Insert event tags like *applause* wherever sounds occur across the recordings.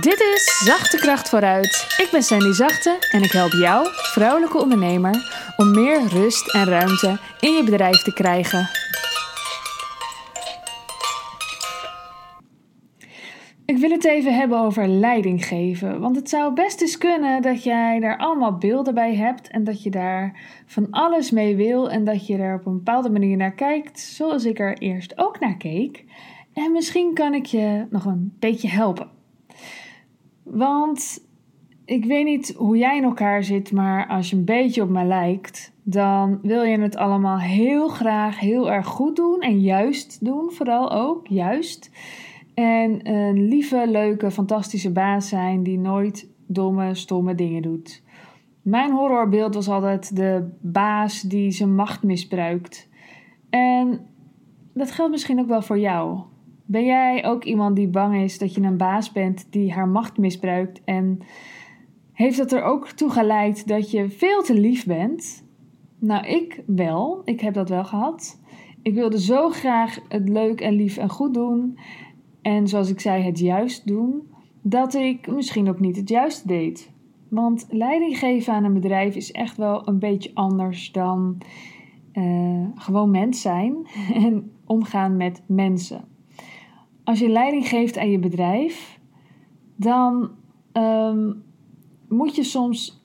Dit is Zachte Kracht vooruit. Ik ben Sandy Zachte en ik help jou, vrouwelijke ondernemer, om meer rust en ruimte in je bedrijf te krijgen. Ik wil het even hebben over leiding geven. Want het zou best eens kunnen dat jij daar allemaal beelden bij hebt. En dat je daar van alles mee wil. En dat je er op een bepaalde manier naar kijkt. Zoals ik er eerst ook naar keek. En misschien kan ik je nog een beetje helpen. Want ik weet niet hoe jij in elkaar zit. Maar als je een beetje op mij lijkt. Dan wil je het allemaal heel graag heel erg goed doen. En juist doen, vooral ook. Juist. En een lieve, leuke, fantastische baas zijn die nooit domme, stomme dingen doet. Mijn horrorbeeld was altijd de baas die zijn macht misbruikt. En dat geldt misschien ook wel voor jou. Ben jij ook iemand die bang is dat je een baas bent die haar macht misbruikt? En heeft dat er ook toe geleid dat je veel te lief bent? Nou, ik wel. Ik heb dat wel gehad. Ik wilde zo graag het leuk en lief en goed doen. En zoals ik zei, het juist doen, dat ik misschien ook niet het juiste deed. Want leiding geven aan een bedrijf is echt wel een beetje anders dan uh, gewoon mens zijn *laughs* en omgaan met mensen. Als je leiding geeft aan je bedrijf, dan um, moet je soms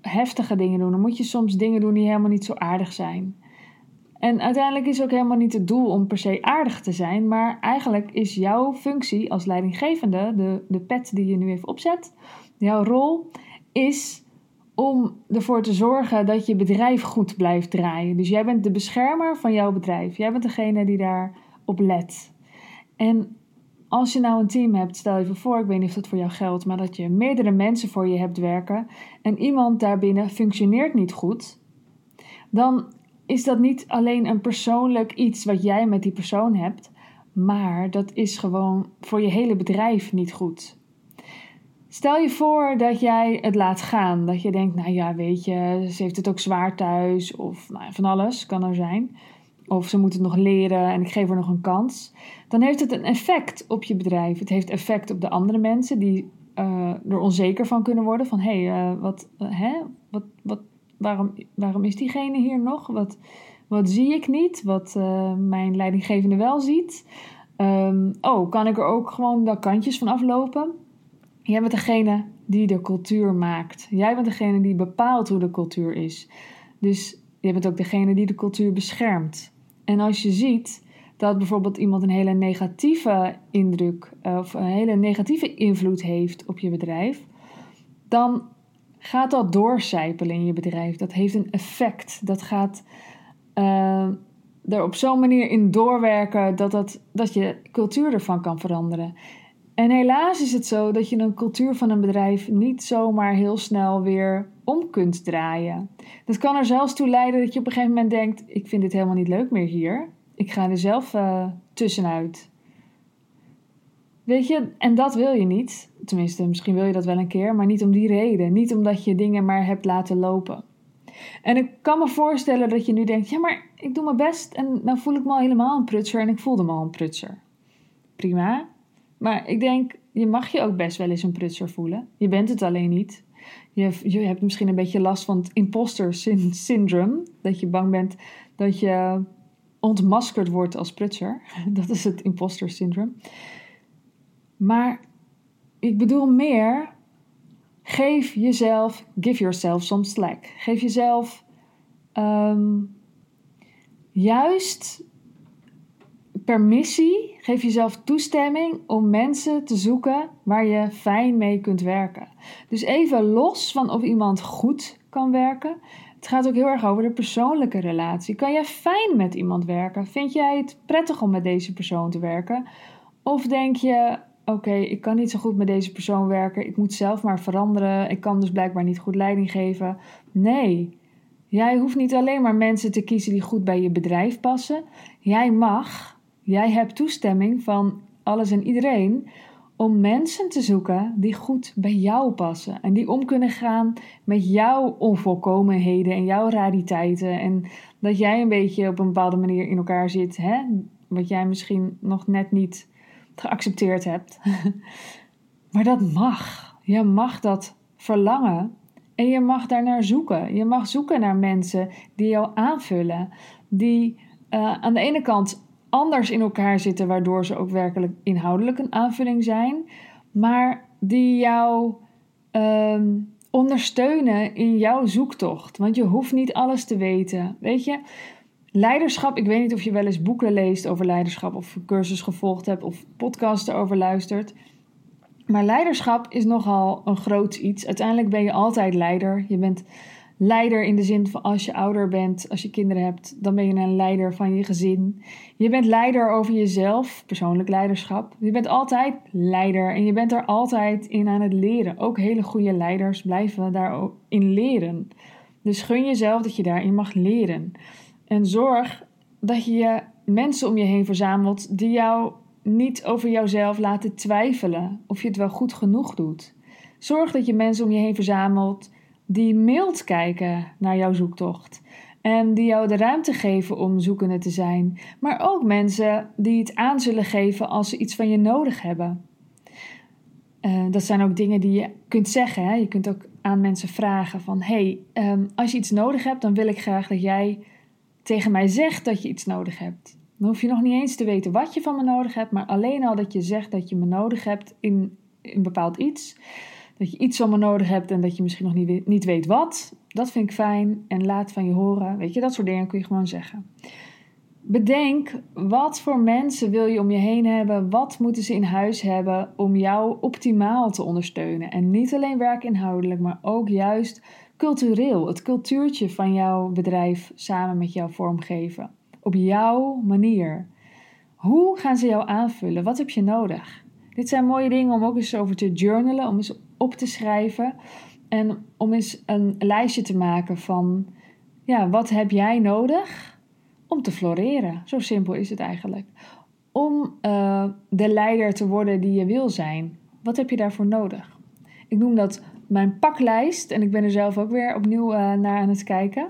heftige dingen doen. Dan moet je soms dingen doen die helemaal niet zo aardig zijn. En uiteindelijk is ook helemaal niet het doel om per se aardig te zijn, maar eigenlijk is jouw functie als leidinggevende, de, de pet die je nu even opzet, jouw rol is om ervoor te zorgen dat je bedrijf goed blijft draaien. Dus jij bent de beschermer van jouw bedrijf. Jij bent degene die daarop let. En als je nou een team hebt, stel je voor, ik weet niet of dat voor jou geldt, maar dat je meerdere mensen voor je hebt werken en iemand daarbinnen functioneert niet goed, dan is dat niet alleen een persoonlijk iets wat jij met die persoon hebt, maar dat is gewoon voor je hele bedrijf niet goed. Stel je voor dat jij het laat gaan. Dat je denkt, nou ja, weet je, ze heeft het ook zwaar thuis. Of nou, van alles kan er zijn. Of ze moet het nog leren en ik geef haar nog een kans. Dan heeft het een effect op je bedrijf. Het heeft effect op de andere mensen die uh, er onzeker van kunnen worden. Van hé, hey, uh, wat, uh, hè? wat, wat, waarom, waarom is diegene hier nog? Wat, wat zie ik niet? Wat mijn leidinggevende wel ziet? Um, oh, kan ik er ook gewoon de kantjes van aflopen? Jij bent degene die de cultuur maakt. Jij bent degene die bepaalt hoe de cultuur is. Dus jij bent ook degene die de cultuur beschermt. En als je ziet dat bijvoorbeeld iemand een hele negatieve indruk of een hele negatieve invloed heeft op je bedrijf, dan gaat dat doorcijpelen in je bedrijf. Dat heeft een effect. Dat gaat uh, er op zo'n manier in doorwerken dat, dat, dat je cultuur ervan kan veranderen. En helaas is het zo dat je een cultuur van een bedrijf niet zomaar heel snel weer om kunt draaien. Dat kan er zelfs toe leiden dat je op een gegeven moment denkt: ik vind dit helemaal niet leuk meer hier. Ik ga er zelf uh, tussenuit. Weet je, en dat wil je niet. Tenminste, misschien wil je dat wel een keer, maar niet om die reden. Niet omdat je dingen maar hebt laten lopen. En ik kan me voorstellen dat je nu denkt: ja, maar ik doe mijn best en nou voel ik me al helemaal een prutser en ik voelde me al een prutser. Prima. Maar ik denk, je mag je ook best wel eens een prutser voelen. Je bent het alleen niet. Je, je hebt misschien een beetje last van het imposter syndrome. Dat je bang bent dat je ontmaskerd wordt als prutser. *laughs* Dat is het imposter syndrome. Maar ik bedoel meer, geef jezelf, give yourself some slack. Geef jezelf um, juist permissie, geef jezelf toestemming om mensen te zoeken waar je fijn mee kunt werken. Dus even los van of iemand goed kan werken. Het gaat ook heel erg over de persoonlijke relatie. Kan jij fijn met iemand werken? Vind jij het prettig om met deze persoon te werken? Of denk je, oké, ik kan niet zo goed met deze persoon werken. Ik moet zelf maar veranderen. Ik kan dus blijkbaar niet goed leiding geven. Nee, jij hoeft niet alleen maar mensen te kiezen die goed bij je bedrijf passen. Jij mag, jij hebt toestemming van alles en iedereen om mensen te zoeken die goed bij jou passen. En die om kunnen gaan met jouw onvolkomenheden en jouw rariteiten. En dat jij een beetje op een bepaalde manier in elkaar zit. Hè? Wat jij misschien nog net niet geaccepteerd hebt. *laughs* Maar dat mag. Je mag dat verlangen en je mag daarnaar zoeken. Je mag zoeken naar mensen die jou aanvullen, die uh, aan de ene kant anders in elkaar zitten, waardoor ze ook werkelijk inhoudelijk een aanvulling zijn, maar die jou ehm, ondersteunen in jouw zoektocht. Want je hoeft niet alles te weten. Weet je, leiderschap, ik weet niet of je wel eens boeken leest over leiderschap, of cursus gevolgd hebt, of podcasts erover luistert. Maar leiderschap is nogal een groot iets. Uiteindelijk ben je altijd leider. Je bent leider in de zin van als je ouder bent, als je kinderen hebt, dan ben je een leider van je gezin. Je bent leider over jezelf, persoonlijk leiderschap. Je bent altijd leider en je bent er altijd in aan het leren. Ook hele goede leiders blijven daarin leren. Dus gun jezelf dat je daarin mag leren. En zorg dat je mensen om je heen verzamelt die jou niet over jouzelf laten twijfelen of je het wel goed genoeg doet. Zorg dat je mensen om je heen verzamelt die mild kijken naar jouw zoektocht. En die jou de ruimte geven om zoekende te zijn. Maar ook mensen die het aan zullen geven als ze iets van je nodig hebben. Uh, dat zijn ook dingen die je kunt zeggen. Hè? Je kunt ook aan mensen vragen van... hey, um, als je iets nodig hebt, dan wil ik graag dat jij tegen mij zegt dat je iets nodig hebt. Dan hoef je nog niet eens te weten wat je van me nodig hebt... maar alleen al dat je zegt dat je me nodig hebt in een bepaald iets dat je iets me nodig hebt en dat je misschien nog niet, niet weet wat. Dat vind ik fijn en laat van je horen. Weet je, dat soort dingen kun je gewoon zeggen. Bedenk wat voor mensen wil je om je heen hebben, wat moeten ze in huis hebben om jou optimaal te ondersteunen. En niet alleen werkinhoudelijk, maar ook juist cultureel, het cultuurtje van jouw bedrijf samen met jou vormgeven. Op jouw manier. Hoe gaan ze jou aanvullen? Wat heb je nodig? Dit zijn mooie dingen om ook eens over te journalen, om eens op te schrijven. En om eens een lijstje te maken van, ja, wat heb jij nodig om te floreren? Zo simpel is het eigenlijk. Om uh, de leider te worden die je wil zijn. Wat heb je daarvoor nodig? Ik noem dat mijn paklijst en ik ben er zelf ook weer opnieuw uh, naar aan het kijken.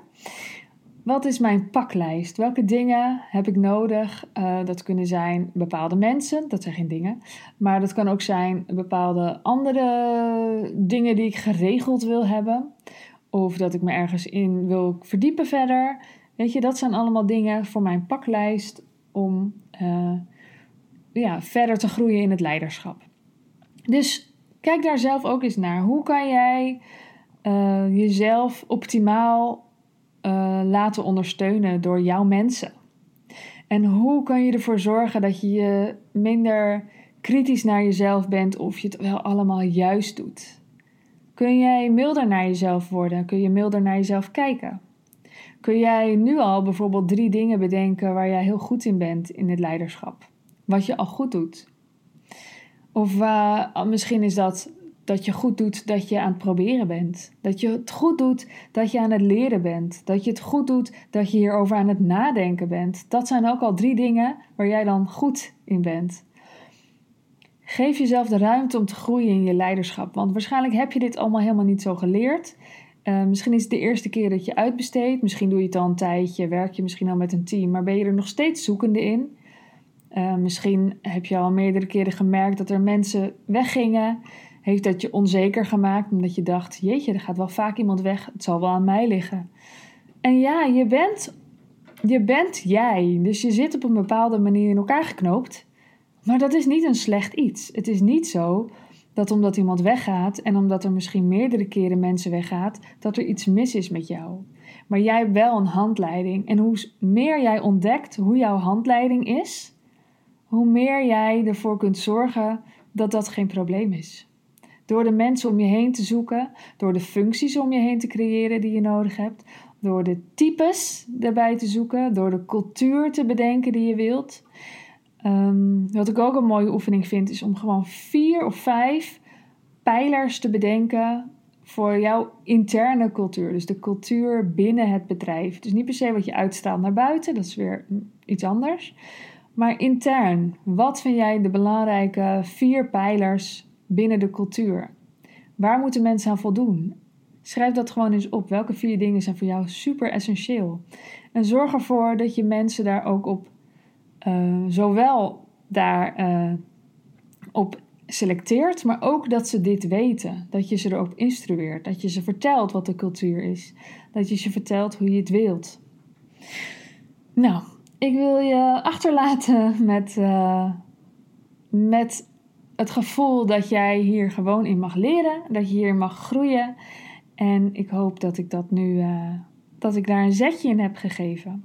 Wat is mijn paklijst? Welke dingen heb ik nodig? Uh, dat kunnen zijn bepaalde mensen, dat zijn geen dingen. Maar dat kan ook zijn bepaalde andere dingen die ik geregeld wil hebben. Of dat ik me ergens in wil verdiepen verder. Weet je, dat zijn allemaal dingen voor mijn paklijst om uh, ja, verder te groeien in het leiderschap. Dus kijk daar zelf ook eens naar. Hoe kan jij uh, jezelf optimaal uh, laten ondersteunen door jouw mensen? En hoe kan je ervoor zorgen dat je je minder kritisch naar jezelf bent of je het wel allemaal juist doet? Kun jij milder naar jezelf worden? Kun je milder naar jezelf kijken? Kun jij nu al bijvoorbeeld drie dingen bedenken waar jij heel goed in bent in het leiderschap? Wat je al goed doet? Of uh, misschien is dat dat je goed doet dat je aan het proberen bent. Dat je het goed doet dat je aan het leren bent. Dat je het goed doet dat je hierover aan het nadenken bent. Dat zijn ook al drie dingen waar jij dan goed in bent. Geef jezelf de ruimte om te groeien in je leiderschap. Want waarschijnlijk heb je dit allemaal helemaal niet zo geleerd. Uh, misschien is het de eerste keer dat je uitbesteedt. Misschien doe je het al een tijdje. Werk je misschien al met een team. Maar ben je er nog steeds zoekende in? Uh, misschien heb je al meerdere keren gemerkt dat er mensen weggingen. Heeft dat je onzeker gemaakt omdat je dacht: jeetje, er gaat wel vaak iemand weg, het zal wel aan mij liggen. En ja, je bent, je bent jij, dus je zit op een bepaalde manier in elkaar geknoopt. Maar dat is niet een slecht iets. Het is niet zo dat omdat iemand weggaat en omdat er misschien meerdere keren mensen weggaat, dat er iets mis is met jou. Maar jij hebt wel een handleiding. En hoe meer jij ontdekt hoe jouw handleiding is, hoe meer jij ervoor kunt zorgen dat dat geen probleem is. Door de mensen om je heen te zoeken, door de functies om je heen te creëren die je nodig hebt, door de types erbij te zoeken, door de cultuur te bedenken die je wilt. Um, wat ik ook een mooie oefening vind, is om gewoon vier of vijf pijlers te bedenken voor jouw interne cultuur. Dus de cultuur binnen het bedrijf. Dus niet per se wat je uitstraalt naar buiten, dat is weer iets anders. Maar intern, wat vind jij de belangrijke vier pijlers binnen de cultuur? Waar moeten mensen aan voldoen? Schrijf dat gewoon eens op. Welke vier dingen zijn voor jou super essentieel? En zorg ervoor dat je mensen daar ook op, uh, zowel daar uh, op selecteert, maar ook dat ze dit weten. Dat je ze erop instrueert, dat je ze vertelt wat de cultuur is, dat je ze vertelt hoe je het wilt. Nou, ik wil je achterlaten met, uh, met het gevoel dat jij hier gewoon in mag leren, dat je hier mag groeien. En ik hoop dat ik dat nu, uh, dat ik daar een zetje in heb gegeven.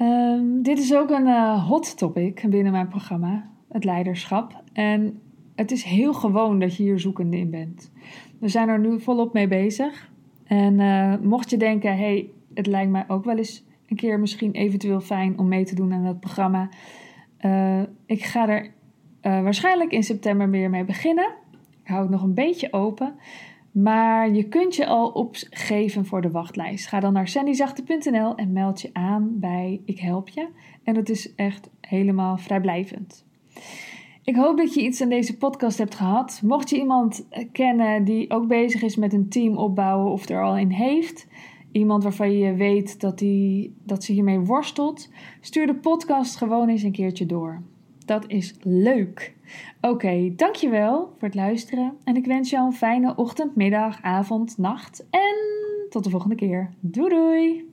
Um, dit is ook een uh, hot topic binnen mijn programma, het leiderschap. En het is heel gewoon dat je hier zoekende in bent. We zijn er nu volop mee bezig. En uh, mocht je denken, hey, het lijkt mij ook wel eens een keer misschien eventueel fijn om mee te doen aan dat programma. Ik ga er waarschijnlijk in september weer mee beginnen. Ik hou het nog een beetje open. Maar je kunt je al opgeven voor de wachtlijst. Ga dan naar sandyzachte.nl en meld je aan bij Ik Help Je. En het is echt helemaal vrijblijvend. Ik hoop dat je iets aan deze podcast hebt gehad. Mocht je iemand kennen die ook bezig is met een team opbouwen of er al in heeft, iemand waarvan je weet dat, die, dat ze hiermee worstelt, stuur de podcast gewoon eens een keertje door. Dat is leuk. Oké, dankjewel voor het luisteren en ik wens jou een fijne ochtend, middag, avond, nacht en tot de volgende keer. Doei doei!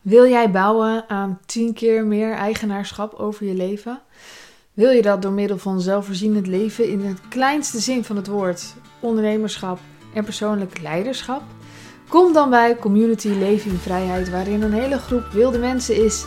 Wil jij bouwen aan 10 keer meer eigenaarschap over je leven? Wil je dat door middel van zelfvoorzienend leven in de kleinste zin van het woord, ondernemerschap en persoonlijk leiderschap? Kom dan bij Community Leven in Vrijheid, waarin een hele groep wilde mensen is